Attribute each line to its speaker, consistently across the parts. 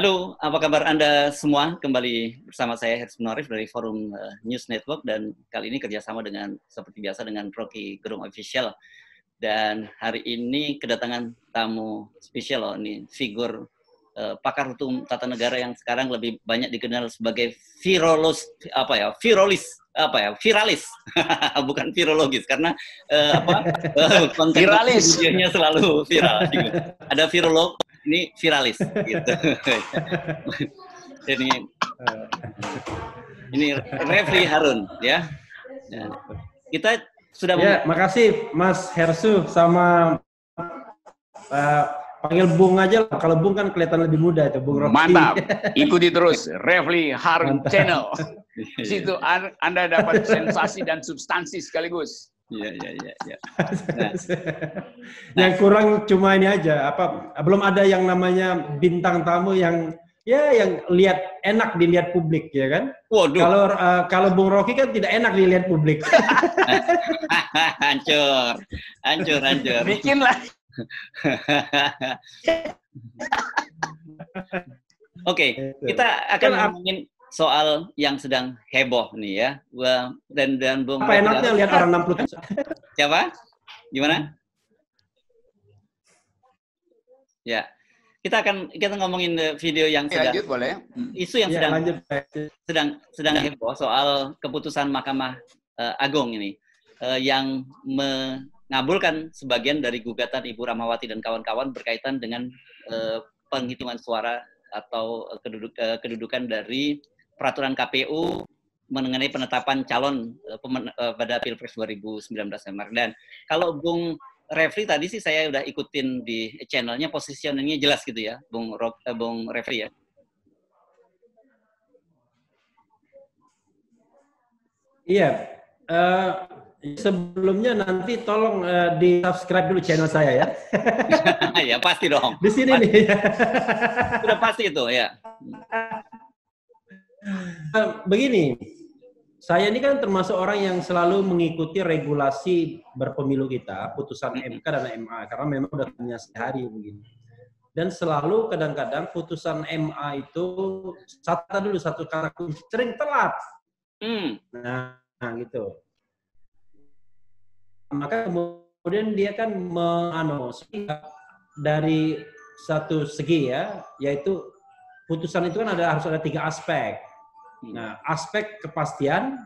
Speaker 1: Halo, apa kabar Anda semua? Kembali bersama saya Heris Munarif dari Forum uh, News Network dan kali ini kerjasama dengan seperti biasa dengan Rocky Gerung Official. Dan hari ini kedatangan tamu spesial loh, ini figur uh, pakar hukum tata negara yang sekarang lebih banyak dikenal sebagai virologis apa ya, virolis apa ya, viralis, bukan virologis karena uh, apa uh, konten videonya selalu viral. Gitu. Ada virolog, ini viralis gitu. ini ini Refli Harun ya. Kita sudah
Speaker 2: Ya, makasih Mas Hersu sama uh, panggil Bung aja lah. Kalau Bung kan kelihatan lebih muda itu, Bung Rocky.
Speaker 3: Mantap. Ikuti terus Refli Harun Mantap. Channel. Di situ Anda dapat sensasi dan substansi sekaligus.
Speaker 1: Iya, iya, iya. Ya.
Speaker 2: Nah. yang kurang cuma ini aja, apa belum ada yang namanya bintang tamu yang ya yang lihat enak dilihat publik ya kan?
Speaker 1: Waduh.
Speaker 2: Kalau uh, kalau Bung Rocky kan tidak enak dilihat publik.
Speaker 1: hancur, hancur, hancur.
Speaker 3: Bikinlah.
Speaker 1: Oke, okay, kita akan ngomongin soal yang sedang heboh nih ya. Dan dan Bung
Speaker 2: Apa enaknya lihat orang 60
Speaker 1: Siapa? Gimana? Ya. Kita akan kita ngomongin video yang
Speaker 3: ya, sedang lanjut, boleh.
Speaker 1: isu yang ya, sedang lanjut. sedang sedang ya. heboh soal keputusan Mahkamah uh, Agung ini uh, yang mengabulkan sebagian dari gugatan Ibu Ramawati dan kawan-kawan berkaitan dengan uh, penghitungan suara atau keduduk, kedudukan dari peraturan KPU mengenai penetapan calon pada Pilpres 2019 kemarin. Dan kalau Bung Refri tadi sih saya udah ikutin di channelnya positioningnya jelas gitu ya, Bung Rob, eh, Bung Refri ya.
Speaker 2: Iya. Uh, sebelumnya nanti tolong uh, di subscribe dulu channel saya ya.
Speaker 1: ya pasti dong.
Speaker 2: Di sini
Speaker 1: pasti.
Speaker 2: nih.
Speaker 1: Sudah pasti itu ya.
Speaker 2: Begini, saya ini kan termasuk orang yang selalu mengikuti regulasi berpemilu kita, putusan MK dan MA, karena memang udah punya sehari begini. Dan selalu kadang-kadang putusan MA itu satu dulu satu kata sering telat. Hmm. Nah, nah, gitu. Maka kemudian dia kan mengano dari satu segi ya, yaitu putusan itu kan ada harus ada tiga aspek. Nah, aspek kepastian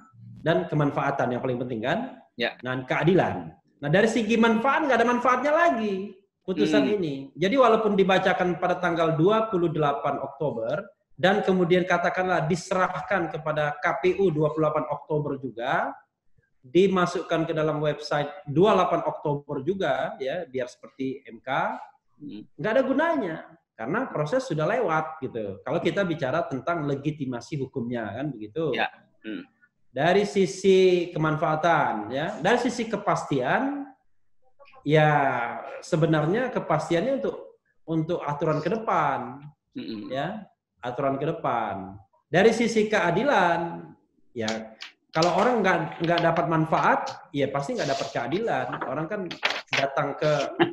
Speaker 2: dan kemanfaatan yang paling penting kan?
Speaker 1: Ya.
Speaker 2: Dan keadilan. Nah, dari segi manfaat nggak ada manfaatnya lagi putusan hmm. ini. Jadi walaupun dibacakan pada tanggal 28 Oktober dan kemudian katakanlah diserahkan kepada KPU 28 Oktober juga, dimasukkan ke dalam website 28 Oktober juga ya, biar seperti MK, hmm. nggak ada gunanya karena proses sudah lewat gitu. Kalau kita bicara tentang legitimasi hukumnya kan begitu.
Speaker 1: Ya. Hmm.
Speaker 2: Dari sisi kemanfaatan ya, dari sisi kepastian ya sebenarnya kepastiannya untuk untuk aturan ke depan hmm. ya, aturan ke depan. Dari sisi keadilan ya kalau orang nggak nggak dapat manfaat, ya pasti nggak dapat keadilan. Orang kan datang ke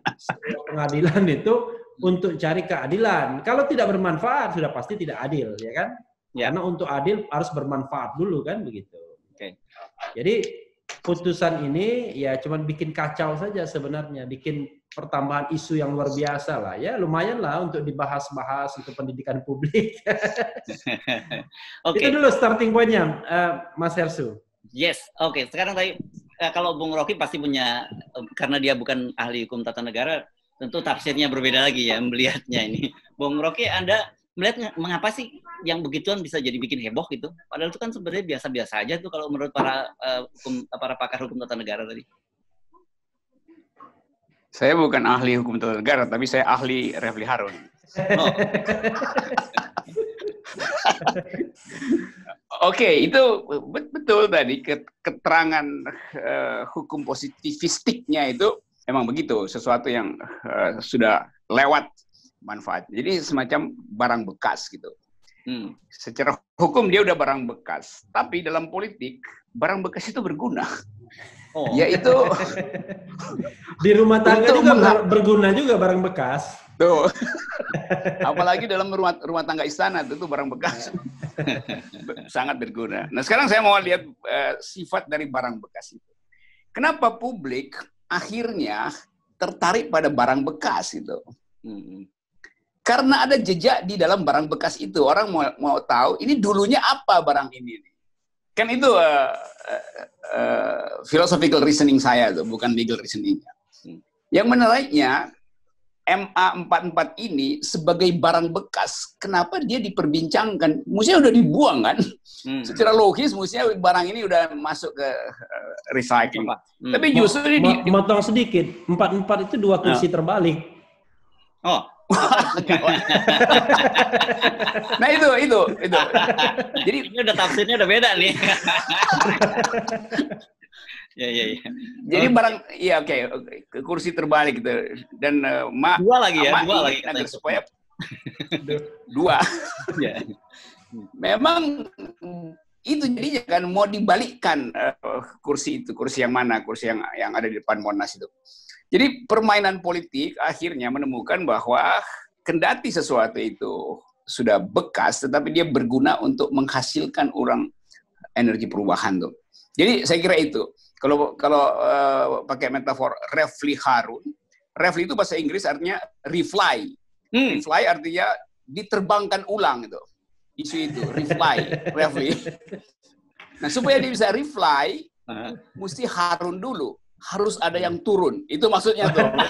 Speaker 2: pengadilan itu untuk cari keadilan. Kalau tidak bermanfaat sudah pasti tidak adil, ya kan? Ya. Karena untuk adil harus bermanfaat dulu kan begitu.
Speaker 1: Oke. Okay.
Speaker 2: Jadi putusan ini ya cuma bikin kacau saja sebenarnya, bikin pertambahan isu yang luar biasa lah ya lumayan lah untuk dibahas-bahas untuk pendidikan publik. okay. Itu dulu starting pointnya, uh, Mas Hersu.
Speaker 1: Yes, oke. Okay. Sekarang tadi uh, kalau Bung Rocky pasti punya uh, karena dia bukan ahli hukum tata negara, tentu tafsirnya berbeda lagi ya melihatnya ini. Bung Rocky, Anda melihat mengapa sih yang begituan bisa jadi bikin heboh gitu? Padahal itu kan sebenarnya biasa-biasa aja tuh kalau menurut para uh, hukum para pakar hukum tata negara tadi.
Speaker 3: Saya bukan ahli hukum tata negara, tapi saya ahli Refli Harun. Oh. Oke, okay, itu betul tadi keterangan uh, hukum positivistiknya itu emang begitu, sesuatu yang uh, sudah lewat manfaat. Jadi semacam barang bekas gitu. Hmm. Secara hukum dia udah barang bekas, tapi dalam politik barang bekas itu berguna. Oh. Yaitu
Speaker 2: di rumah tangga juga berguna juga barang bekas.
Speaker 3: Tuh. Apalagi dalam rumah, rumah tangga istana itu barang bekas sangat berguna. Nah sekarang saya mau lihat uh, sifat dari barang bekas itu. Kenapa publik akhirnya tertarik pada barang bekas itu? Hmm. Karena ada jejak di dalam barang bekas itu. Orang mau, mau tahu ini dulunya apa barang ini. Kan itu uh, uh, philosophical reasoning saya tuh, bukan legal reasoning. Hmm. Yang menariknya MA44 ini sebagai barang bekas, kenapa dia diperbincangkan? Mestinya udah dibuang kan? Hmm. Secara logis mestinya barang ini udah masuk ke uh, recycling. Hmm. Tapi justru ini
Speaker 2: di, motong sedikit, 44 itu dua kursi nah. terbalik.
Speaker 3: Oh. nah itu itu itu.
Speaker 1: Jadi ini udah tafsirnya udah beda nih.
Speaker 3: ya ya ya. Jadi oh. barang iya oke okay, kursi terbalik gitu dan uh,
Speaker 1: ma dua lagi ya dua lagi
Speaker 3: agar supaya dua. ya. Memang itu jadinya kan mau dibalikkan uh, kursi itu kursi yang mana kursi yang yang ada di depan Monas itu. Jadi permainan politik akhirnya menemukan bahwa kendati sesuatu itu sudah bekas, tetapi dia berguna untuk menghasilkan orang energi perubahan tuh. Jadi saya kira itu. Kalau kalau uh, pakai metafor refli harun, refli itu bahasa Inggris artinya refly. Hmm. Refly artinya diterbangkan ulang itu. Isu itu refly, refli. Nah supaya dia bisa refly, mesti harun dulu. Harus ada yang turun. Itu maksudnya tuh.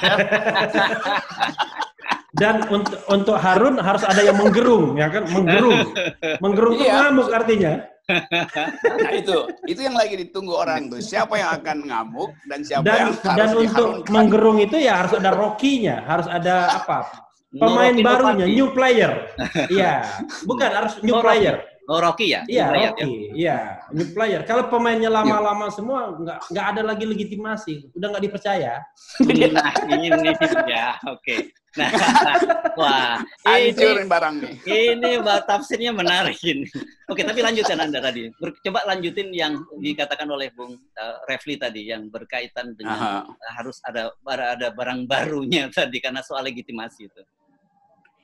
Speaker 2: Dan untuk untuk Harun harus ada yang menggerung, ya kan? Menggerung. Menggerung itu iya. ngamuk artinya.
Speaker 3: Nah itu, itu yang lagi ditunggu orang tuh. Siapa yang akan ngamuk dan siapa
Speaker 2: dan,
Speaker 3: yang
Speaker 2: harus Dan untuk menggerung itu ya harus ada rokinya, harus ada apa? Pemain no barunya, no new player. Iya, bukan harus new oh, player.
Speaker 1: Oh Rocky ya?
Speaker 2: Iya Rocky, ya? iya new player. Kalau pemainnya lama-lama semua nggak nggak ada lagi legitimasi, udah nggak dipercaya.
Speaker 1: Nah ini ya, oke. Nah, wah,
Speaker 3: ini barang nih.
Speaker 1: Ini tafsirnya menarik ini. Oke, tapi lanjutkan Anda tadi. Coba lanjutin yang dikatakan oleh Bung uh, Refli tadi yang berkaitan dengan Aha. harus ada ada barang barunya tadi karena soal legitimasi itu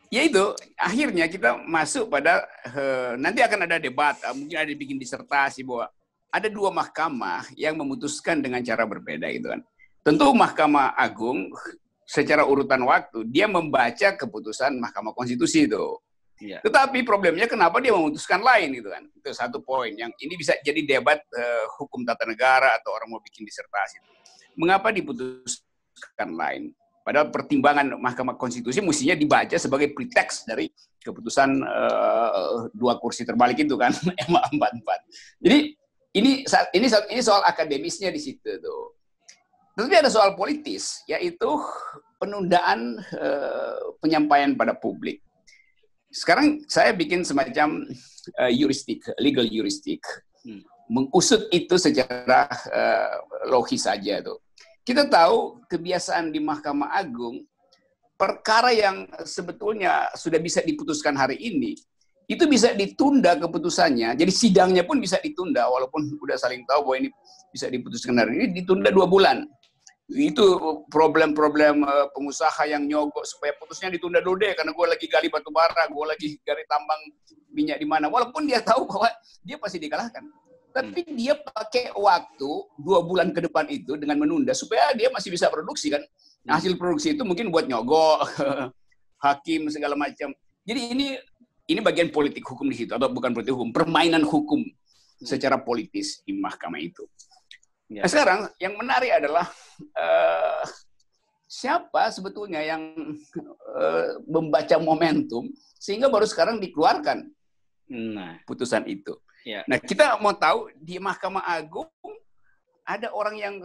Speaker 3: ya itu akhirnya kita masuk pada uh, nanti akan ada debat uh, mungkin ada bikin disertasi bahwa ada dua mahkamah yang memutuskan dengan cara berbeda itu kan tentu mahkamah agung secara urutan waktu dia membaca keputusan mahkamah konstitusi itu ya. tetapi problemnya kenapa dia memutuskan lain itu kan itu satu poin yang ini bisa jadi debat uh, hukum tata negara atau orang mau bikin disertasi mengapa diputuskan lain Padahal pertimbangan Mahkamah Konstitusi mestinya dibaca sebagai preteks dari keputusan uh, dua kursi terbalik itu kan MA 44. Jadi ini ini ini soal akademisnya di situ tuh. Tapi ada soal politis yaitu penundaan uh, penyampaian pada publik. Sekarang saya bikin semacam yuristik, legal yuristik. Hmm. Mengusut itu secara uh, logis saja tuh kita tahu kebiasaan di Mahkamah Agung, perkara yang sebetulnya sudah bisa diputuskan hari ini, itu bisa ditunda keputusannya. Jadi sidangnya pun bisa ditunda, walaupun sudah saling tahu bahwa ini bisa diputuskan hari ini, ditunda dua bulan. Itu problem-problem eh, pengusaha yang nyogok supaya putusnya ditunda dulu deh, karena gue lagi gali batu bara, gue lagi gali tambang minyak di mana. Walaupun dia tahu bahwa dia pasti dikalahkan. Tapi hmm. dia pakai waktu dua bulan ke depan itu dengan menunda supaya dia masih bisa produksi kan. Nah, hasil produksi itu mungkin buat nyogok, hakim segala macam. Jadi ini ini bagian politik hukum di situ atau bukan politik hukum, permainan hukum hmm. secara politis di mahkamah itu. Ya. Nah, sekarang yang menarik adalah uh, siapa sebetulnya yang uh, membaca momentum sehingga baru sekarang dikeluarkan nah. putusan itu. Ya. Nah, kita mau tahu di Mahkamah Agung ada orang yang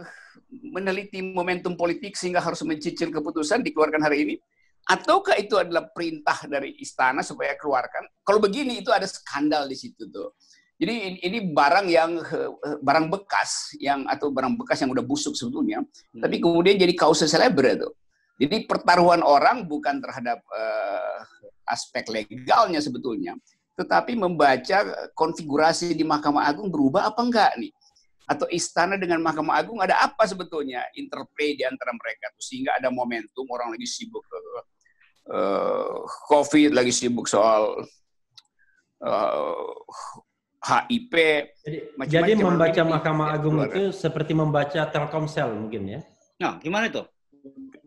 Speaker 3: meneliti momentum politik sehingga harus mencicil keputusan dikeluarkan hari ini? Ataukah itu adalah perintah dari istana supaya keluarkan? Kalau begini itu ada skandal di situ tuh. Jadi ini barang yang eh, barang bekas yang atau barang bekas yang udah busuk sebetulnya, hmm. tapi kemudian jadi kausa celebre tuh. Jadi pertaruhan orang bukan terhadap uh, aspek legalnya sebetulnya, tetapi membaca konfigurasi di Mahkamah Agung berubah apa enggak nih? Atau istana dengan Mahkamah Agung ada apa sebetulnya interplay di antara mereka tuh sehingga ada momentum orang lagi sibuk uh, COVID, lagi sibuk soal uh, HIP.
Speaker 2: Jadi, jadi membaca Mahkamah Agung itu seperti membaca Telkomsel mungkin ya?
Speaker 1: Nah, gimana itu?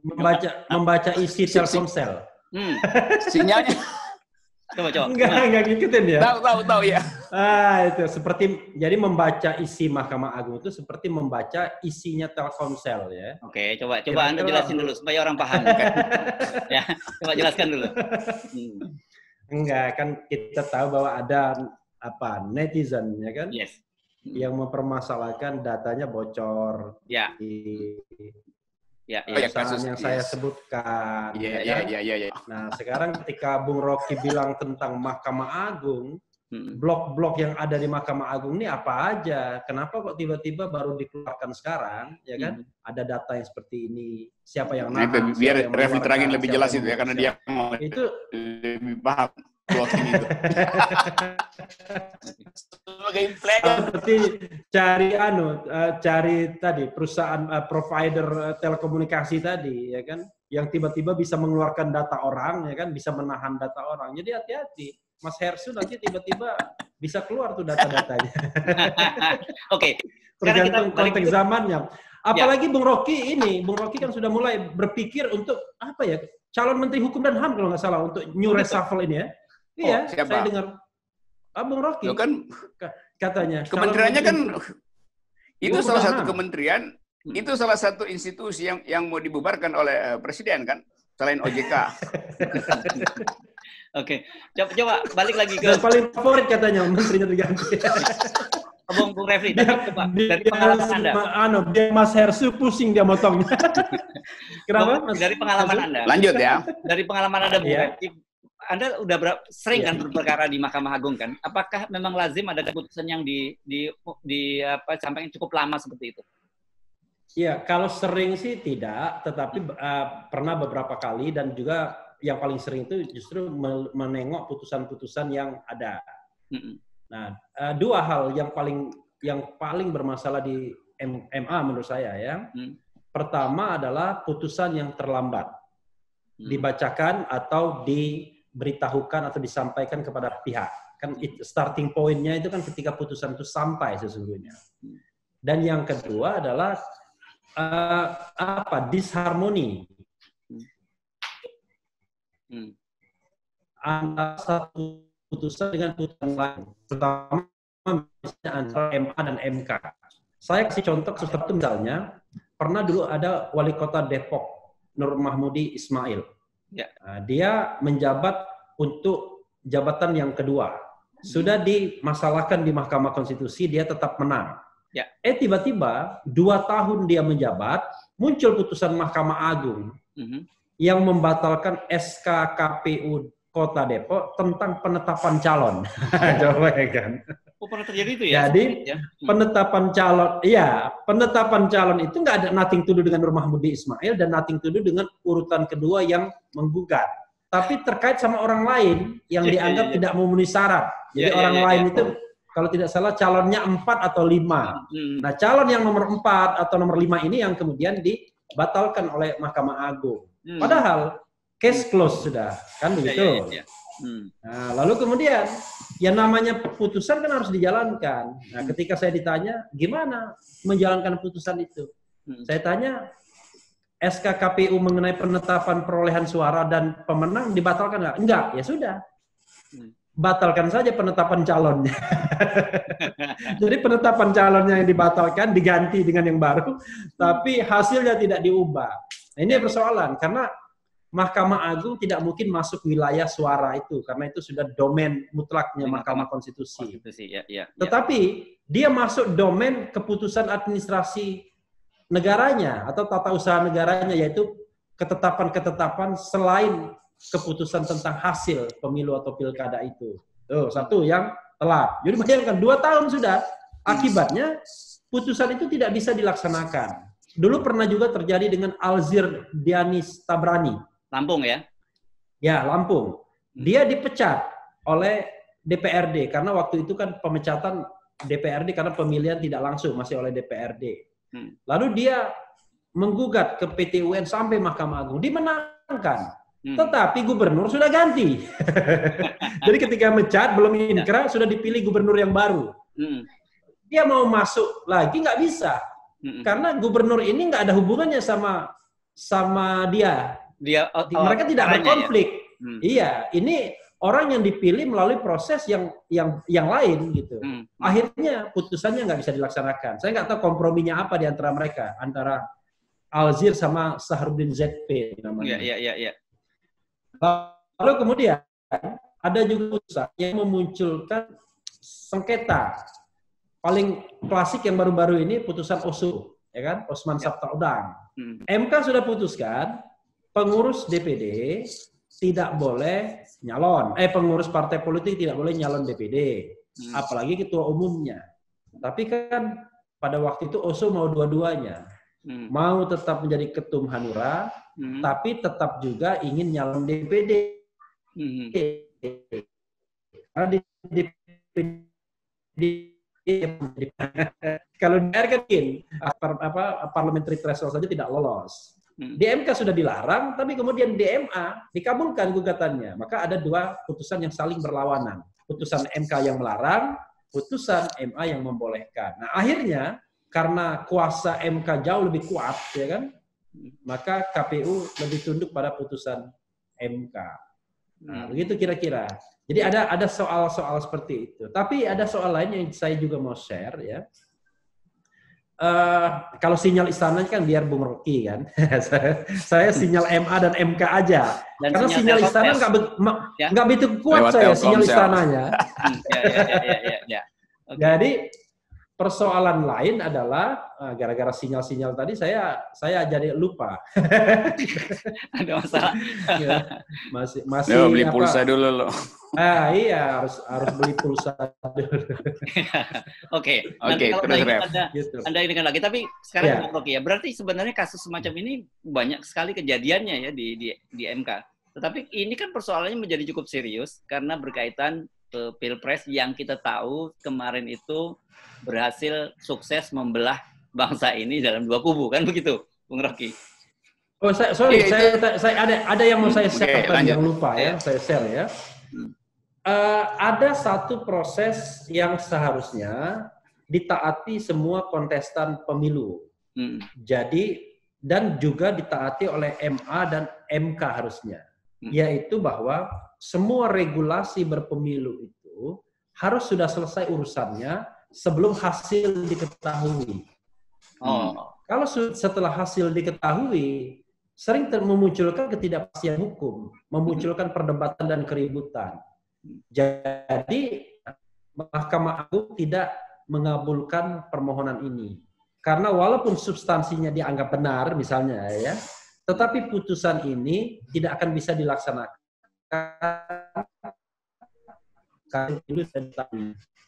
Speaker 2: Membaca membaca isi Telkomsel. Hmm.
Speaker 3: Sinyalnya
Speaker 2: Coba coba. Enggak, nah. enggak ngikutin ya.
Speaker 3: Tahu tahu tahu ya.
Speaker 2: Ah, itu seperti jadi membaca isi Mahkamah Agung itu seperti membaca isinya Telkomsel ya.
Speaker 1: Oke, coba coba Anda jelasin dulu supaya orang paham kan. ya, coba jelaskan dulu.
Speaker 2: Hmm. Enggak, kan kita tahu bahwa ada apa netizen ya kan?
Speaker 1: Yes.
Speaker 2: Yang mempermasalahkan datanya bocor.
Speaker 1: Ya.
Speaker 2: Di,
Speaker 1: ya,
Speaker 2: ya. ya kasus yang yes. saya sebutkan.
Speaker 3: Iya, iya, iya, iya. Ya.
Speaker 2: Nah, sekarang ketika Bung Rocky bilang tentang Mahkamah Agung, blok-blok yang ada di Mahkamah Agung ini apa aja? Kenapa kok tiba-tiba baru dikeluarkan sekarang? Ya kan? Hmm. Ada data yang seperti ini. Siapa yang
Speaker 3: nah, nahan? Biar Revi terangin lebih jelas itu ya, karena dia mau
Speaker 2: itu
Speaker 3: lebih paham blocking itu.
Speaker 2: Sebagai Seperti cari anu, uh, cari tadi perusahaan uh, provider uh, telekomunikasi tadi, ya kan, yang tiba-tiba bisa mengeluarkan data orang, ya kan, bisa menahan data orang. Jadi hati-hati. Mas Hersu nanti tiba-tiba bisa keluar tuh data-datanya.
Speaker 1: Oke. Okay.
Speaker 2: Tergantung konteks zamannya. Apalagi ya. Bung Rocky ini, Bung Rocky kan sudah mulai berpikir untuk apa ya? Calon Menteri Hukum dan HAM kalau nggak salah untuk new reshuffle ini ya.
Speaker 3: Oh, iya, siapa?
Speaker 2: saya dengar. Ah, Bung Rocky.
Speaker 3: Loh kan
Speaker 2: katanya.
Speaker 3: Kementeriannya kan itu salah satu kementerian, hmm. itu salah satu institusi yang yang mau dibubarkan oleh eh, presiden kan, selain OJK.
Speaker 1: Oke, coba, coba balik lagi ke.
Speaker 2: Yang paling favorit katanya menterinya terganti.
Speaker 1: Bung Bung Refli, coba dari pengalaman Anda.
Speaker 2: Anu, dia Mas Hersu pusing dia motongnya.
Speaker 1: Kenapa? Mas dari pengalaman Anda.
Speaker 3: Lanjut ya.
Speaker 1: Dari pengalaman Anda, Bung ya. Refli, anda udah berapa, sering kan iya. berperkara di Mahkamah Agung kan? Apakah memang lazim ada keputusan yang di di di apa sampai cukup lama seperti itu?
Speaker 2: Iya, kalau sering sih tidak, tetapi uh, pernah beberapa kali dan juga yang paling sering itu justru menengok putusan-putusan yang ada. Mm -hmm. Nah, uh, dua hal yang paling yang paling bermasalah di MA menurut saya ya. Mm. Pertama adalah putusan yang terlambat mm. dibacakan atau di diberitahukan atau disampaikan kepada pihak. Kan it, starting pointnya itu kan ketika putusan itu sampai sesungguhnya. Dan yang kedua adalah uh, apa disharmoni hmm. antara satu putusan dengan putusan lain, terutama antara MA dan MK. Saya kasih contoh sesuatu misalnya pernah dulu ada wali kota Depok Nur Mahmudi Ismail Ya. Nah, dia menjabat untuk jabatan yang kedua. Sudah dimasalahkan di Mahkamah Konstitusi, dia tetap menang. Ya. Eh tiba-tiba dua tahun dia menjabat, muncul putusan Mahkamah Agung mm -hmm. yang membatalkan SK KPU Kota Depok tentang penetapan calon. Coba ya kan.
Speaker 1: Oh, pernah terjadi itu ya?
Speaker 2: Jadi ya? Hmm. penetapan calon, iya penetapan calon itu nggak ada nothing to do dengan Rumah Mudi Ismail dan nothing to do dengan urutan kedua yang menggugat. Tapi terkait sama orang lain yang ya, dianggap ya, ya. tidak memenuhi syarat. Jadi ya, orang ya, lain ya. itu kalau tidak salah calonnya empat atau lima. Hmm. Nah calon yang nomor empat atau nomor lima ini yang kemudian dibatalkan oleh Mahkamah Agung. Hmm. Padahal case close sudah kan ya, begitu. Hmm. Nah, lalu kemudian yang namanya putusan kan harus dijalankan. Nah, hmm. ketika saya ditanya gimana menjalankan putusan itu, hmm. saya tanya SK KPU mengenai penetapan perolehan suara dan pemenang dibatalkan nggak? Enggak, ya sudah. Hmm. Batalkan saja penetapan calonnya. Jadi penetapan calonnya yang dibatalkan diganti dengan yang baru, tapi hasilnya tidak diubah. Nah, ini persoalan karena Mahkamah Agung tidak mungkin masuk wilayah suara itu karena itu sudah domain mutlaknya Mahkamah Konstitusi.
Speaker 1: Konstitusi ya, ya,
Speaker 2: ya. Tetapi dia masuk domain keputusan administrasi negaranya atau tata usaha negaranya yaitu ketetapan-ketetapan selain keputusan tentang hasil pemilu atau pilkada itu. Tuh, satu yang telat. Jadi bayangkan dua tahun sudah akibatnya putusan itu tidak bisa dilaksanakan. Dulu pernah juga terjadi dengan Alzir Dianis Tabrani
Speaker 1: Lampung ya?
Speaker 2: Ya, Lampung. Hmm. Dia dipecat oleh DPRD karena waktu itu kan pemecatan DPRD karena pemilihan tidak langsung masih oleh DPRD. Hmm. Lalu dia menggugat ke PT UN sampai Mahkamah Agung, dimenangkan. Hmm. Tetapi gubernur sudah ganti. Jadi ketika mencat belum inkrah sudah dipilih gubernur yang baru. Hmm. Dia mau masuk lagi nggak bisa. Hmm. Karena gubernur ini nggak ada hubungannya sama sama dia. Dia oh, mereka tidak ada ya? konflik. Ya? Hmm. Iya, ini orang yang dipilih melalui proses yang yang yang lain gitu. Hmm. Akhirnya putusannya nggak bisa dilaksanakan. Saya nggak tahu komprominya apa di antara mereka, antara Alzir sama Sahrudin ZP namanya. Iya, iya, iya. Lalu kemudian ada juga putusan yang memunculkan sengketa. Paling klasik yang baru-baru ini putusan OSU, ya kan? Osman ya. Sabta Udang. Hmm. MK sudah putuskan pengurus DPD tidak boleh nyalon. Eh pengurus partai politik tidak boleh nyalon DPD, hmm. apalagi ketua umumnya. Tapi kan pada waktu itu OSU mau dua-duanya hmm. mau tetap menjadi ketum Hanura, hmm. tapi tetap juga ingin nyalon DPD. Hmm. Karena di DPD kalau di kan apa, apa parliamentary threshold saja tidak lolos. Hmm. Di MK sudah dilarang, tapi kemudian di MA dikabulkan gugatannya. Maka ada dua putusan yang saling berlawanan. Putusan MK yang melarang, putusan MA yang membolehkan. Nah akhirnya karena kuasa MK jauh lebih kuat, ya kan? Maka KPU lebih tunduk pada putusan MK. Nah, hmm. begitu kira-kira. Jadi ada ada soal-soal seperti itu. Tapi ada soal lain yang saya juga mau share ya. Uh, kalau sinyal istana kan biar Bung Rocky kan. saya, saya sinyal MA dan MK aja. Dan Karena sinyal, sinyal istana nggak ya? nggak begitu kuat Lewat saya sinyal istananya. Hmm, ya, ya, ya, ya, ya. Okay. Jadi persoalan lain adalah ah, gara-gara sinyal-sinyal tadi saya saya jadi lupa.
Speaker 1: Ada masalah. ya,
Speaker 3: masih masih Yo, beli apa, pulsa dulu loh.
Speaker 2: Ah iya harus harus beli pulsa dulu.
Speaker 1: Oke. Oke, terus. Anda, gitu. anda ini kan lagi tapi sekarang ya. oke ya. Berarti sebenarnya kasus semacam ini banyak sekali kejadiannya ya di di di MK. Tetapi ini kan persoalannya menjadi cukup serius karena berkaitan Pilpres yang kita tahu kemarin itu berhasil sukses membelah bangsa ini dalam dua kubu kan begitu, Bung Rocky?
Speaker 2: Oh, saya, sorry, ya, saya, saya ada ada yang mau saya share okay, yang lupa ya, saya share ya. Uh, ada satu proses yang seharusnya ditaati semua kontestan pemilu. Hmm. Jadi dan juga ditaati oleh MA dan MK harusnya. Yaitu bahwa semua regulasi berpemilu itu harus sudah selesai urusannya sebelum hasil diketahui. Oh. Kalau setelah hasil diketahui, sering memunculkan ketidakpastian hukum, memunculkan perdebatan dan keributan. Jadi Mahkamah Agung tidak mengabulkan permohonan ini. Karena walaupun substansinya dianggap benar misalnya ya, tetapi putusan ini tidak akan bisa dilaksanakan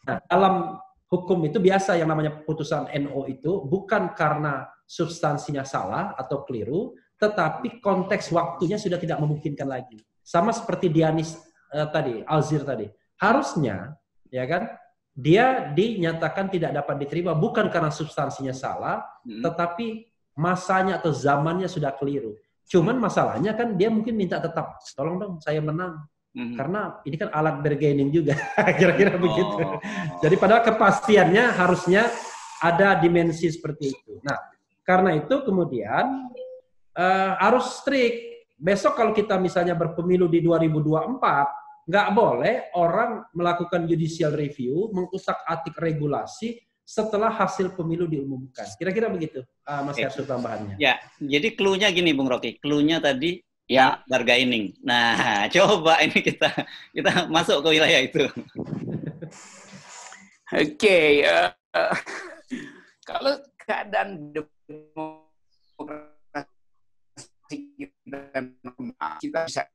Speaker 2: Nah, dalam hukum itu biasa yang namanya putusan NO itu bukan karena substansinya salah atau keliru, tetapi konteks waktunya sudah tidak memungkinkan lagi. Sama seperti Dianis uh, tadi, Alzir tadi. Harusnya, ya kan, dia dinyatakan tidak dapat diterima bukan karena substansinya salah, hmm. tetapi masanya atau zamannya sudah keliru. Cuman masalahnya kan dia mungkin minta tetap, tolong dong saya menang. Hmm. Karena ini kan alat bargaining juga, kira-kira oh. begitu. Jadi padahal kepastiannya harusnya ada dimensi seperti itu. Nah, karena itu kemudian uh, harus strict. Besok kalau kita misalnya berpemilu di 2024, nggak boleh orang melakukan judicial review, mengusak atik regulasi setelah hasil pemilu diumumkan. Kira-kira begitu, uh, Mas Yarsul tambahannya.
Speaker 1: Ya, jadi clue-nya gini, Bung Rocky. Clue-nya tadi Ya, bargaining. Nah, coba ini kita kita masuk ke wilayah itu.
Speaker 3: Oke, okay, uh, eh, uh, kalau keadaan demokrasi kita bisa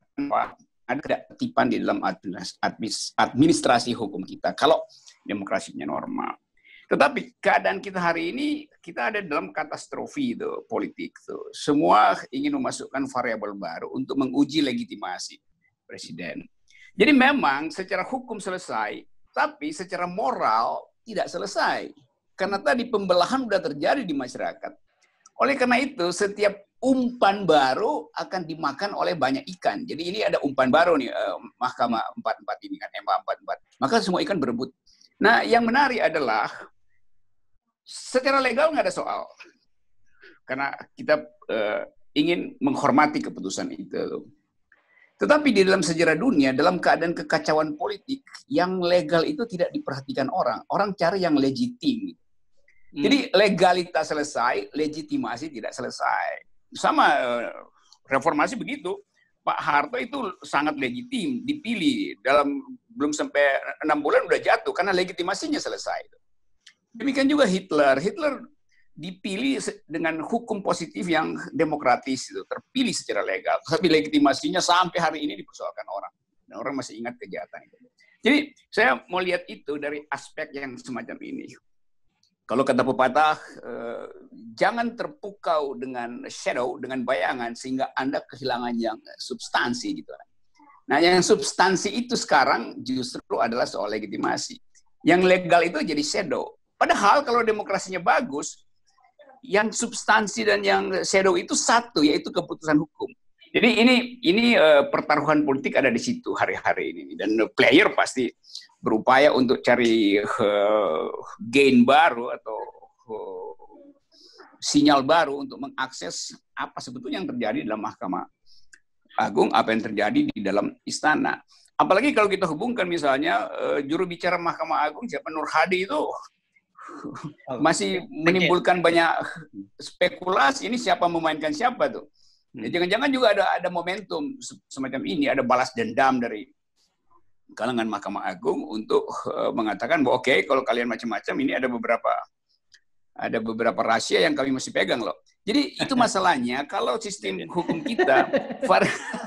Speaker 3: ada ketertiban di dalam administrasi hukum kita. Kalau demokrasinya normal. Tetapi keadaan kita hari ini, kita ada dalam katastrofi itu politik. Tuh. Semua ingin memasukkan variabel baru untuk menguji legitimasi presiden. Jadi memang secara hukum selesai, tapi secara moral tidak selesai. Karena tadi pembelahan sudah terjadi di masyarakat. Oleh karena itu, setiap umpan baru akan dimakan oleh banyak ikan. Jadi ini ada umpan baru nih uh, Mahkamah 44 ini kan MA 44. Maka semua ikan berebut. Nah, yang menarik adalah secara legal nggak ada soal. Karena kita uh, ingin menghormati keputusan itu. Tetapi di dalam sejarah dunia, dalam keadaan kekacauan politik, yang legal itu tidak diperhatikan orang. Orang cari yang legitim. Hmm. Jadi legalitas selesai, legitimasi tidak selesai sama eh, reformasi begitu. Pak Harto itu sangat legitim, dipilih dalam belum sampai enam bulan udah jatuh karena legitimasinya selesai. Demikian juga Hitler. Hitler dipilih dengan hukum positif yang demokratis itu terpilih secara legal, tapi legitimasinya sampai hari ini dipersoalkan orang dan orang masih ingat kejahatan itu. Jadi saya mau lihat itu dari aspek yang semacam ini. Kalau kata pepatah, eh, jangan terpukau dengan shadow, dengan bayangan, sehingga Anda kehilangan yang substansi gitu. Nah, yang substansi itu sekarang justru adalah soal legitimasi. Yang legal itu jadi shadow. Padahal kalau demokrasinya bagus, yang substansi dan yang shadow itu satu, yaitu keputusan hukum. Jadi ini ini uh, pertaruhan politik ada di situ hari-hari ini dan player pasti berupaya untuk cari uh, gain baru atau uh, sinyal baru untuk mengakses apa sebetulnya yang terjadi dalam Mahkamah Agung, apa yang terjadi di dalam istana. Apalagi kalau kita hubungkan misalnya uh, juru bicara Mahkamah Agung siapa Nur Hadi itu masih menimbulkan banyak spekulasi ini siapa memainkan siapa tuh. Hmm. Jangan-jangan juga ada ada momentum semacam ini, ada balas dendam dari kalangan Mahkamah Agung untuk uh, mengatakan bahwa oke okay, kalau kalian macam-macam ini ada beberapa ada beberapa rahasia yang kami masih pegang loh. Jadi itu masalahnya kalau sistem hukum kita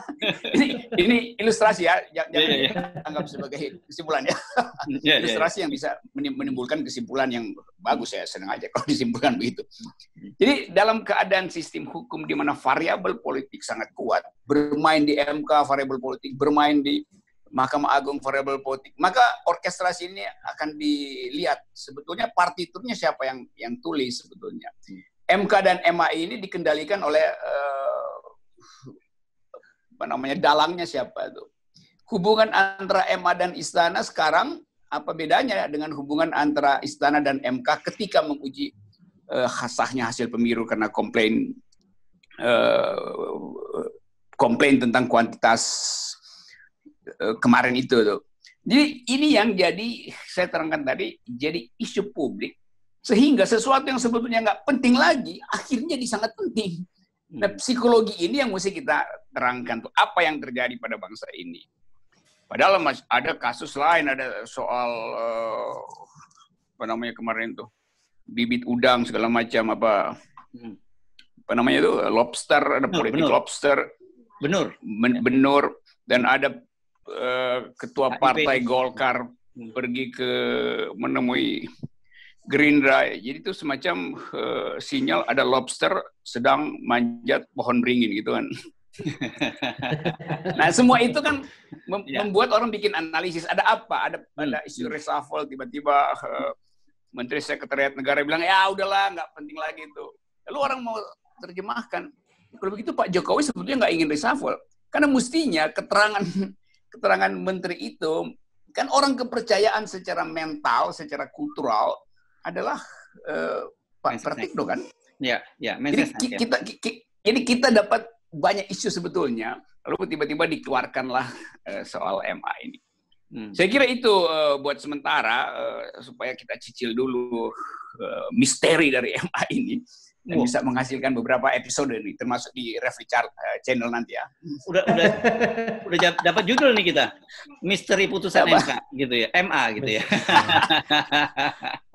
Speaker 3: ini ini ilustrasi ya jangan yeah, yeah, yeah. anggap sebagai kesimpulan ya. Yeah, iya, ilustrasi yeah, yang bisa menimbulkan kesimpulan yang bagus ya senang aja kalau disimpulkan begitu. Jadi dalam keadaan sistem hukum di mana variabel politik sangat kuat, bermain di MK variabel politik, bermain di Mahkamah Agung variabel politik. Maka orkestrasi ini akan dilihat sebetulnya partiturnya siapa yang yang tulis sebetulnya. MK dan MAI ini dikendalikan oleh uh, apa namanya dalangnya siapa itu. Hubungan antara MA dan istana sekarang apa bedanya dengan hubungan antara istana dan MK ketika menguji uh, sahnya hasil pemilu karena komplain uh, komplain tentang kuantitas Eh, kemarin itu tuh. Jadi ini yang jadi saya terangkan tadi jadi isu publik sehingga sesuatu yang sebetulnya nggak penting lagi akhirnya di sangat penting. Nah psikologi ini yang mesti kita terangkan tuh apa yang terjadi pada bangsa ini. Padahal mas ada kasus lain ada soal uh, apa namanya kemarin tuh bibit udang segala macam apa hmm. apa namanya itu lobster ada politik lobster
Speaker 1: benur
Speaker 3: benur dan ada Eh, ketua partai Golkar hmm. pergi ke menemui Gerindra. Jadi itu semacam uh, sinyal ada lobster sedang manjat pohon beringin gitu kan. nah semua itu kan mem ya. membuat orang bikin analisis ada apa ada hmm. ada isu reshuffle tiba-tiba uh, menteri sekretariat negara bilang ya udahlah nggak penting lagi itu lalu orang mau terjemahkan kalau begitu Pak Jokowi sebetulnya nggak ingin reshuffle karena mestinya keterangan keterangan menteri itu kan orang kepercayaan secara mental, secara kultural adalah uh, Pak Pratikno kan.
Speaker 1: Ya, ya.
Speaker 3: Jadi kita, kita, jadi kita dapat banyak isu sebetulnya, lalu tiba-tiba dikeluarkanlah uh, soal MA ini. Hmm. Saya kira itu uh, buat sementara uh, supaya kita cicil dulu uh, misteri dari MA ini dan wow. bisa menghasilkan beberapa episode nih termasuk di Refli uh, channel nanti ya.
Speaker 1: Udah udah udah dapat judul nih kita. Misteri putusan Apa? MK gitu ya. MA gitu ya.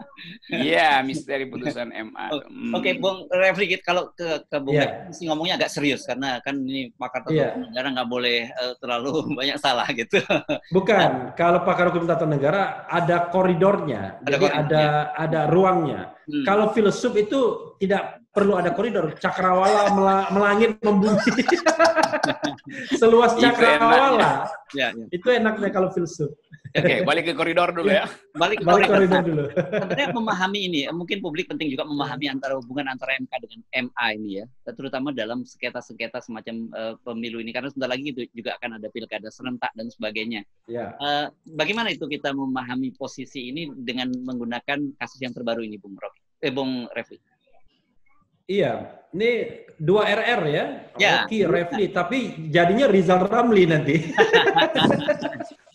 Speaker 3: Iya, misteri putusan MA.
Speaker 1: Oke, okay, hmm. Bung Refli kalau ke ke Bung yeah. sih ngomongnya agak serius karena kan ini pakar tata yeah. negara nggak boleh uh, terlalu banyak salah gitu.
Speaker 2: Bukan, kalau pakar hukum tata negara ada koridornya. Ada jadi koridornya. ada ada ruangnya Hmm. Kalau filsuf itu tidak perlu ada koridor, cakrawala melangit membumi. Seluas cakrawala. Ya, ya. Itu enaknya kalau filsuf.
Speaker 3: Oke, okay, balik ke koridor dulu ya.
Speaker 2: Balik ke balik koridor, koridor dulu.
Speaker 1: Sebenarnya memahami ini, mungkin publik penting juga memahami antara hubungan antara MK dengan MA ini ya, terutama dalam sengketa-sengketa semacam uh, pemilu ini karena sebentar lagi itu juga akan ada pilkada serentak dan sebagainya. Ya. Uh, bagaimana itu kita memahami posisi ini dengan menggunakan kasus yang terbaru ini, Bung Rocky? Eh, Bung Refli.
Speaker 2: Iya, ini dua RR ya, ya Rocky, Refli, tapi jadinya Rizal Ramli nanti.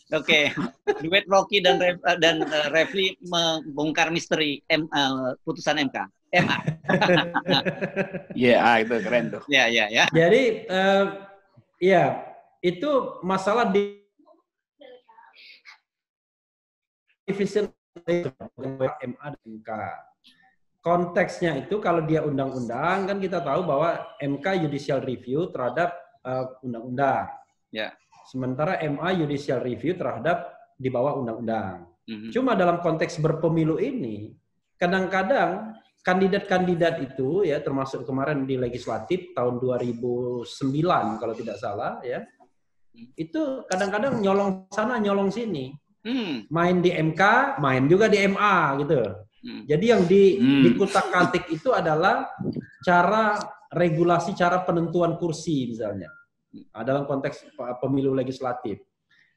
Speaker 1: Oke, okay. duet Rocky dan Ref, eh, dan uh, Refli membongkar misteri M, uh, putusan MK. MA.
Speaker 3: Iya, yeah, itu keren tuh.
Speaker 1: Iya, yeah, iya, yeah, ya.
Speaker 2: Jadi uh, ya, itu masalah di division MA dan MK. Konteksnya itu kalau dia undang-undang kan kita tahu bahwa MK judicial review terhadap undang-undang. Uh, ya. Sementara MA judicial review terhadap di bawah undang-undang. Mm-hmm. Cuma dalam konteks berpemilu ini, kadang-kadang kandidat-kandidat itu ya termasuk kemarin di legislatif tahun 2009 kalau tidak salah ya. Mm. Itu kadang-kadang nyolong sana nyolong sini. Mm. Main di MK, main juga di MA gitu. Mm. Jadi yang di mm. dikutak-katik itu adalah cara regulasi cara penentuan kursi misalnya. Nah, dalam konteks pemilu legislatif.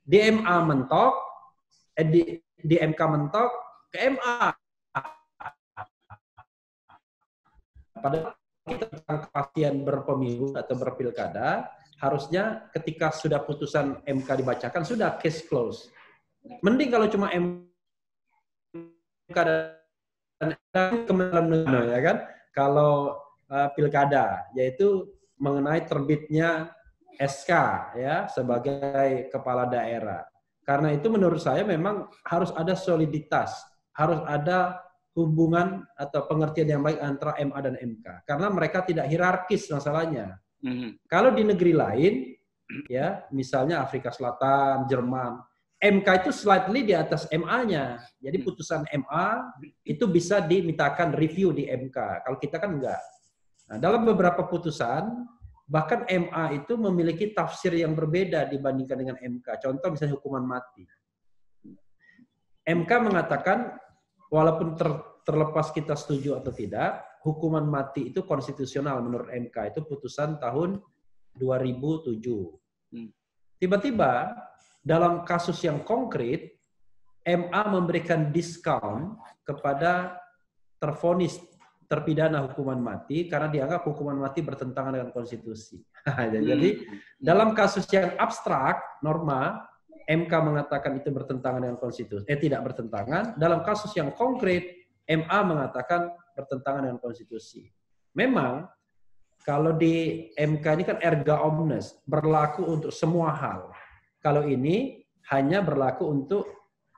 Speaker 2: Di MA mentok, eh, di, di MK mentok, ke MA. Pada kita tentang kepastian berpemilu atau berpilkada, harusnya ketika sudah putusan MK dibacakan, sudah case close. Mending kalau cuma MK kementerian ya kan, kalau uh, pilkada, yaitu mengenai terbitnya SK ya sebagai kepala daerah. Karena itu menurut saya memang harus ada soliditas, harus ada hubungan atau pengertian yang baik antara MA dan MK. Karena mereka tidak hierarkis masalahnya. Mm-hmm. Kalau di negeri lain, ya misalnya Afrika Selatan, Jerman, MK itu slightly di atas MA-nya. Jadi mm. putusan MA itu bisa dimintakan review di MK. Kalau kita kan enggak. Nah, dalam beberapa putusan Bahkan MA itu memiliki tafsir yang berbeda dibandingkan dengan MK. Contoh misalnya hukuman mati. MK mengatakan walaupun ter, terlepas kita setuju atau tidak, hukuman mati itu konstitusional menurut MK. Itu putusan tahun 2007. Hmm. Tiba-tiba dalam kasus yang konkret, MA memberikan diskon kepada terfonis terpidana hukuman mati karena dianggap hukuman mati bertentangan dengan konstitusi. Jadi hmm. dalam kasus yang abstrak norma MK mengatakan itu bertentangan dengan konstitusi, eh tidak bertentangan. Dalam kasus yang konkret MA mengatakan bertentangan dengan konstitusi. Memang kalau di MK ini kan erga omnes, berlaku untuk semua hal. Kalau ini hanya berlaku untuk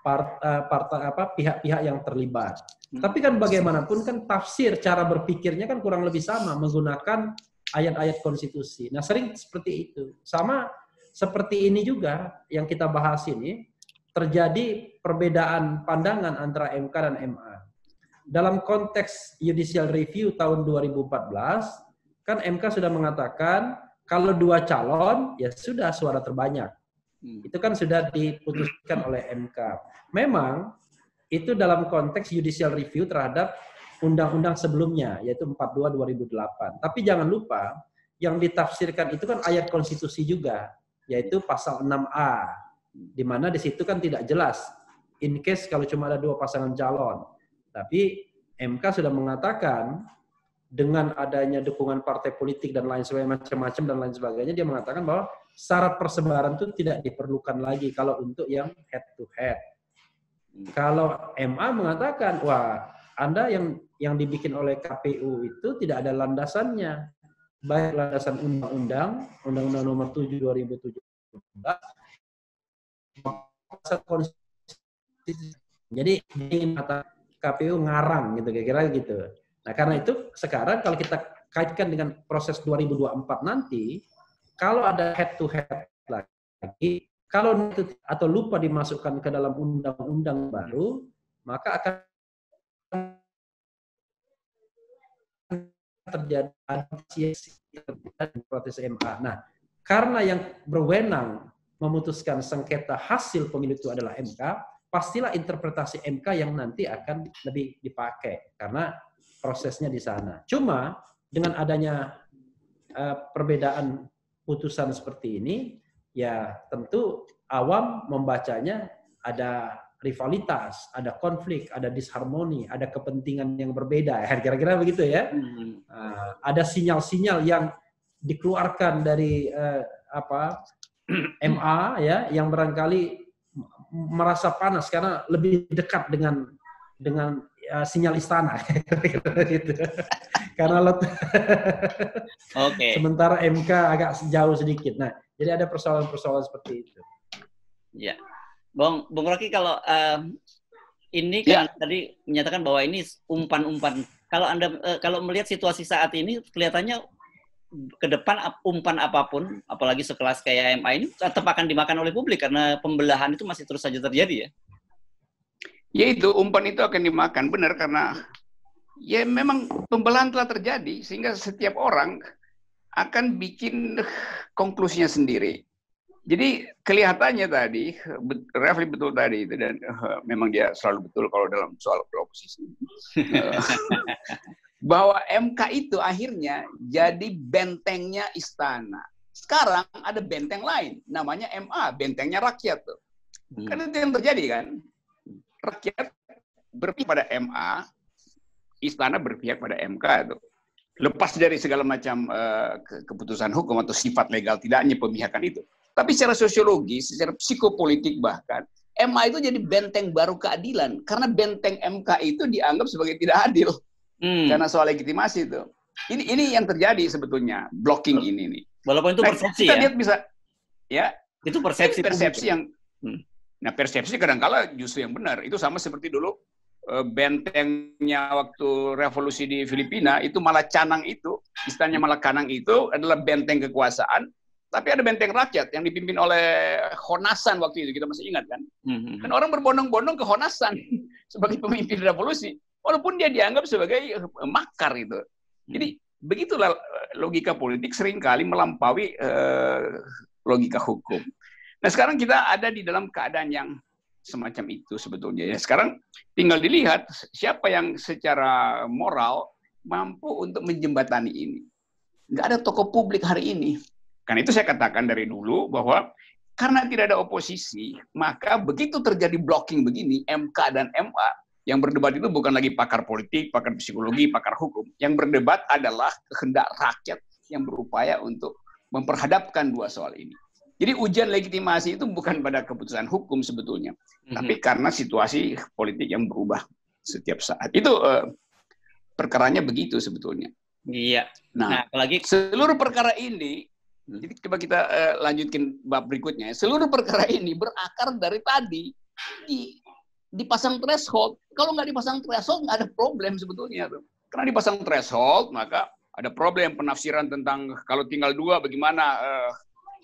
Speaker 2: part, uh, part, apa pihak-pihak yang terlibat. Hmm. Tapi kan bagaimanapun kan tafsir cara berpikirnya kan kurang lebih sama menggunakan ayat-ayat konstitusi. Nah, sering seperti itu. Sama seperti ini juga yang kita bahas ini terjadi perbedaan pandangan antara MK dan MA. Dalam konteks judicial review tahun 2014 kan MK sudah mengatakan kalau dua calon ya sudah suara terbanyak. Hmm. Itu kan sudah diputuskan oleh MK. Memang itu dalam konteks judicial review terhadap undang-undang sebelumnya yaitu 42 2008. Tapi jangan lupa yang ditafsirkan itu kan ayat konstitusi juga yaitu pasal 6A di mana di situ kan tidak jelas in case kalau cuma ada dua pasangan calon. Tapi MK sudah mengatakan dengan adanya dukungan partai politik dan lain sebagainya macam-macam dan lain sebagainya dia mengatakan bahwa syarat persebaran itu tidak diperlukan lagi kalau untuk yang head to head kalau MA mengatakan, wah, Anda yang yang dibikin oleh KPU itu tidak ada landasannya. Baik landasan undang-undang, Undang-Undang Nomor 7 2017, jadi ingin kata KPU ngarang gitu kira-kira gitu. Nah, karena itu sekarang kalau kita kaitkan dengan proses 2024 nanti, kalau ada head to head lagi, kalau itu atau lupa dimasukkan ke dalam undang-undang baru, maka akan terjadi protes MA. Nah, karena yang berwenang memutuskan sengketa hasil pemilu itu adalah MK, pastilah interpretasi MK yang nanti akan lebih dipakai karena prosesnya di sana. Cuma dengan adanya uh, perbedaan putusan seperti ini, ya tentu awam membacanya ada rivalitas, ada konflik, ada disharmoni, ada kepentingan yang berbeda. Kira-kira begitu ya. Hmm. Uh, ada sinyal-sinyal yang dikeluarkan dari uh, apa MA ya yang barangkali merasa panas karena lebih dekat dengan dengan ya, sinyal istana gitu. Karena lot okay. sementara MK agak jauh sedikit. Nah, jadi ada persoalan-persoalan seperti itu.
Speaker 1: Ya. Bung Bung Rocky kalau um, ini kan ya. tadi menyatakan bahwa ini umpan-umpan. Kalau Anda uh, kalau melihat situasi saat ini kelihatannya ke depan umpan apa pun, apalagi sekelas kayak MA ini tetap akan dimakan oleh publik karena pembelahan itu masih terus saja terjadi ya.
Speaker 3: Ya itu umpan itu akan dimakan benar karena ya memang pembelahan telah terjadi sehingga setiap orang akan bikin konklusinya sendiri. Jadi kelihatannya tadi, Refli betul tadi itu dan uh, memang dia selalu betul kalau dalam soal beroposisi. bahwa MK itu akhirnya jadi bentengnya istana. Sekarang ada benteng lain, namanya MA, bentengnya rakyat tuh. Hmm. Kan itu yang terjadi kan. Rakyat berpihak pada MA, istana berpihak pada MK itu. Lepas dari segala macam uh, keputusan hukum atau sifat legal tidaknya pemihakan itu. Tapi secara sosiologis, secara psikopolitik bahkan, MA itu jadi benteng baru keadilan. Karena benteng MK itu dianggap sebagai tidak adil. Hmm. Karena soal legitimasi itu. Ini ini yang terjadi sebetulnya blocking ini nih.
Speaker 1: Walaupun itu nah, persepsi kita
Speaker 3: ya. lihat bisa ya.
Speaker 1: Itu persepsi
Speaker 3: persepsi yang hmm. Nah, persepsi kadang-kala justru yang benar. Itu sama seperti dulu eh, bentengnya waktu revolusi di Filipina itu malah canang itu, istilahnya malah kanang itu adalah benteng kekuasaan, tapi ada benteng rakyat yang dipimpin oleh Honasan waktu itu kita masih ingat kan. Hmm. Dan orang berbondong-bondong ke Honasan sebagai pemimpin revolusi walaupun dia dianggap sebagai eh, makar itu. Jadi begitulah eh, logika politik sering kali melampaui uh, logika hukum. Nah sekarang kita ada di dalam keadaan yang semacam itu sebetulnya ya. Sekarang tinggal dilihat siapa yang secara moral mampu untuk menjembatani ini. Nggak ada tokoh publik hari ini. Karena itu saya katakan dari dulu bahwa karena tidak ada oposisi, maka begitu terjadi blocking begini, MK dan MA, yang berdebat itu bukan lagi pakar politik, pakar psikologi, pakar hukum. Yang berdebat adalah kehendak rakyat yang berupaya untuk memperhadapkan dua soal ini. Jadi ujian legitimasi itu bukan pada keputusan hukum sebetulnya, mm-hmm. tapi karena situasi politik yang berubah setiap saat. Itu uh, perkaranya begitu sebetulnya.
Speaker 1: Iya.
Speaker 3: Nah, nah apalagi seluruh perkara ini, hmm. jadi coba kita uh, lanjutkan bab berikutnya. Seluruh perkara ini berakar dari tadi di dipasang threshold. Kalau nggak dipasang threshold, nggak ada problem sebetulnya. Tuh. Karena dipasang threshold, maka ada problem penafsiran tentang kalau tinggal dua bagaimana uh,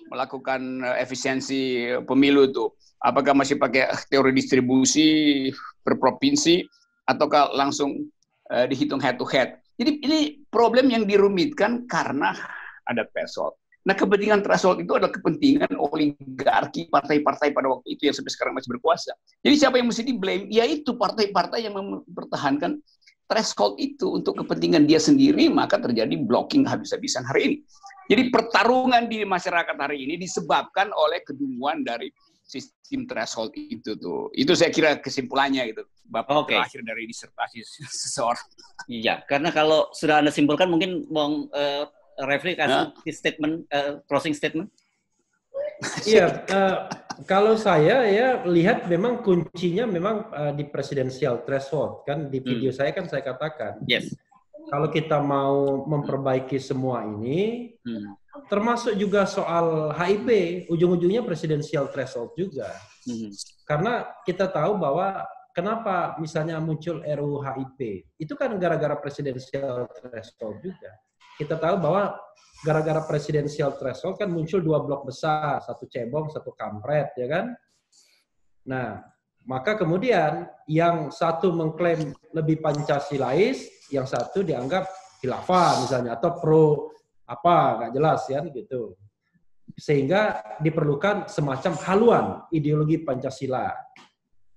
Speaker 3: melakukan uh, efisiensi pemilu itu. Apakah masih pakai teori distribusi per provinsi ataukah langsung uh, dihitung head to head. Jadi ini problem yang dirumitkan karena ada threshold. Nah, kepentingan threshold itu adalah kepentingan oligarki partai-partai pada waktu itu yang sampai sekarang masih berkuasa. Jadi siapa yang mesti di blame? Yaitu partai-partai yang mempertahankan threshold itu untuk kepentingan dia sendiri, maka terjadi blocking habis-habisan hari ini. Jadi pertarungan di masyarakat hari ini disebabkan oleh kedunguan dari sistem threshold itu tuh. Itu saya kira kesimpulannya itu. Bapak okay. terakhir dari disertasi seseorang.
Speaker 1: Iya, karena kalau sudah Anda simpulkan mungkin Bang uh, Refli kasih ya. statement uh, closing statement.
Speaker 2: Iya, uh, kalau saya ya lihat memang kuncinya memang uh, di presidensial threshold kan di video hmm. saya kan saya katakan.
Speaker 1: Yes.
Speaker 2: Kalau kita mau memperbaiki semua ini, hmm. termasuk juga soal HIP, ujung-ujungnya presidensial threshold juga. Hmm. Karena kita tahu bahwa kenapa misalnya muncul RUU HIP, itu kan gara-gara presidensial threshold juga kita tahu bahwa gara-gara presidensial threshold kan muncul dua blok besar, satu cebong, satu kampret, ya kan? Nah, maka kemudian yang satu mengklaim lebih Pancasilais, yang satu dianggap khilafah misalnya atau pro apa nggak jelas ya gitu sehingga diperlukan semacam haluan ideologi Pancasila.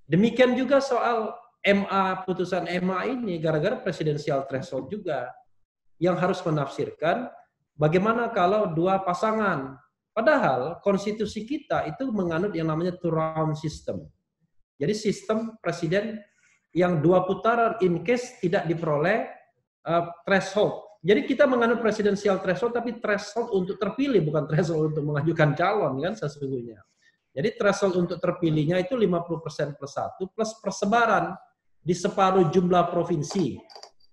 Speaker 2: Demikian juga soal MA putusan MA ini gara-gara presidensial threshold juga yang harus menafsirkan bagaimana kalau dua pasangan padahal konstitusi kita itu menganut yang namanya two round system. Jadi sistem presiden yang dua putaran in case tidak diperoleh uh, threshold jadi kita menganut presidensial threshold tapi threshold untuk terpilih bukan threshold untuk mengajukan calon kan sesungguhnya. Jadi threshold untuk terpilihnya itu 50% plus satu plus persebaran di separuh jumlah provinsi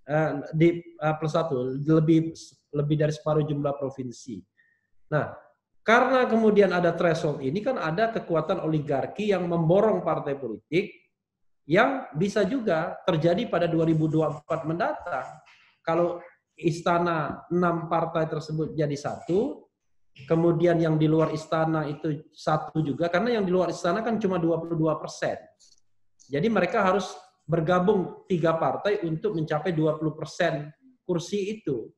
Speaker 2: uh, di uh, plus satu lebih lebih dari separuh jumlah provinsi. Nah, karena kemudian ada threshold ini kan ada kekuatan oligarki yang memborong partai politik yang bisa juga terjadi pada 2024 mendatang. Kalau istana enam partai tersebut jadi satu, kemudian yang di luar istana itu satu juga, karena yang di luar istana kan cuma 22 persen. Jadi mereka harus bergabung tiga partai untuk mencapai 20 persen kursi itu.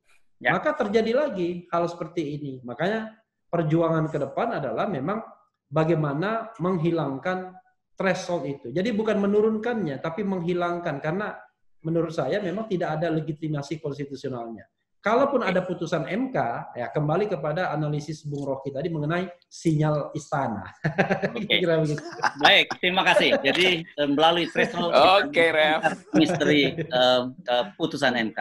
Speaker 2: Ya. Maka terjadi lagi hal seperti ini. Makanya perjuangan ke depan adalah memang bagaimana menghilangkan threshold itu. Jadi bukan menurunkannya, tapi menghilangkan. Karena menurut saya memang tidak ada legitimasi konstitusionalnya. Kalaupun ada putusan MK, ya kembali kepada analisis Bung Rocky tadi mengenai sinyal istana.
Speaker 1: Oke. Okay. Baik, terima kasih. Jadi melalui threshold
Speaker 3: Oke, okay,
Speaker 1: misteri uh, uh, putusan MK.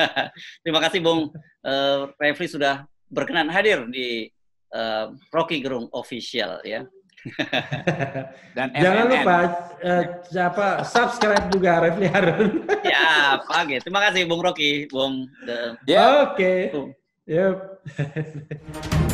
Speaker 1: terima kasih Bung uh, Refli sudah berkenan hadir di uh, Rocky Gerung Official ya.
Speaker 2: Dan Jangan lupa uh, siapa subscribe juga Refli Harun.
Speaker 1: ya, pagi. Terima kasih Bung Rocky, Bung.
Speaker 2: The... Yeah. Oke. Okay. Yep.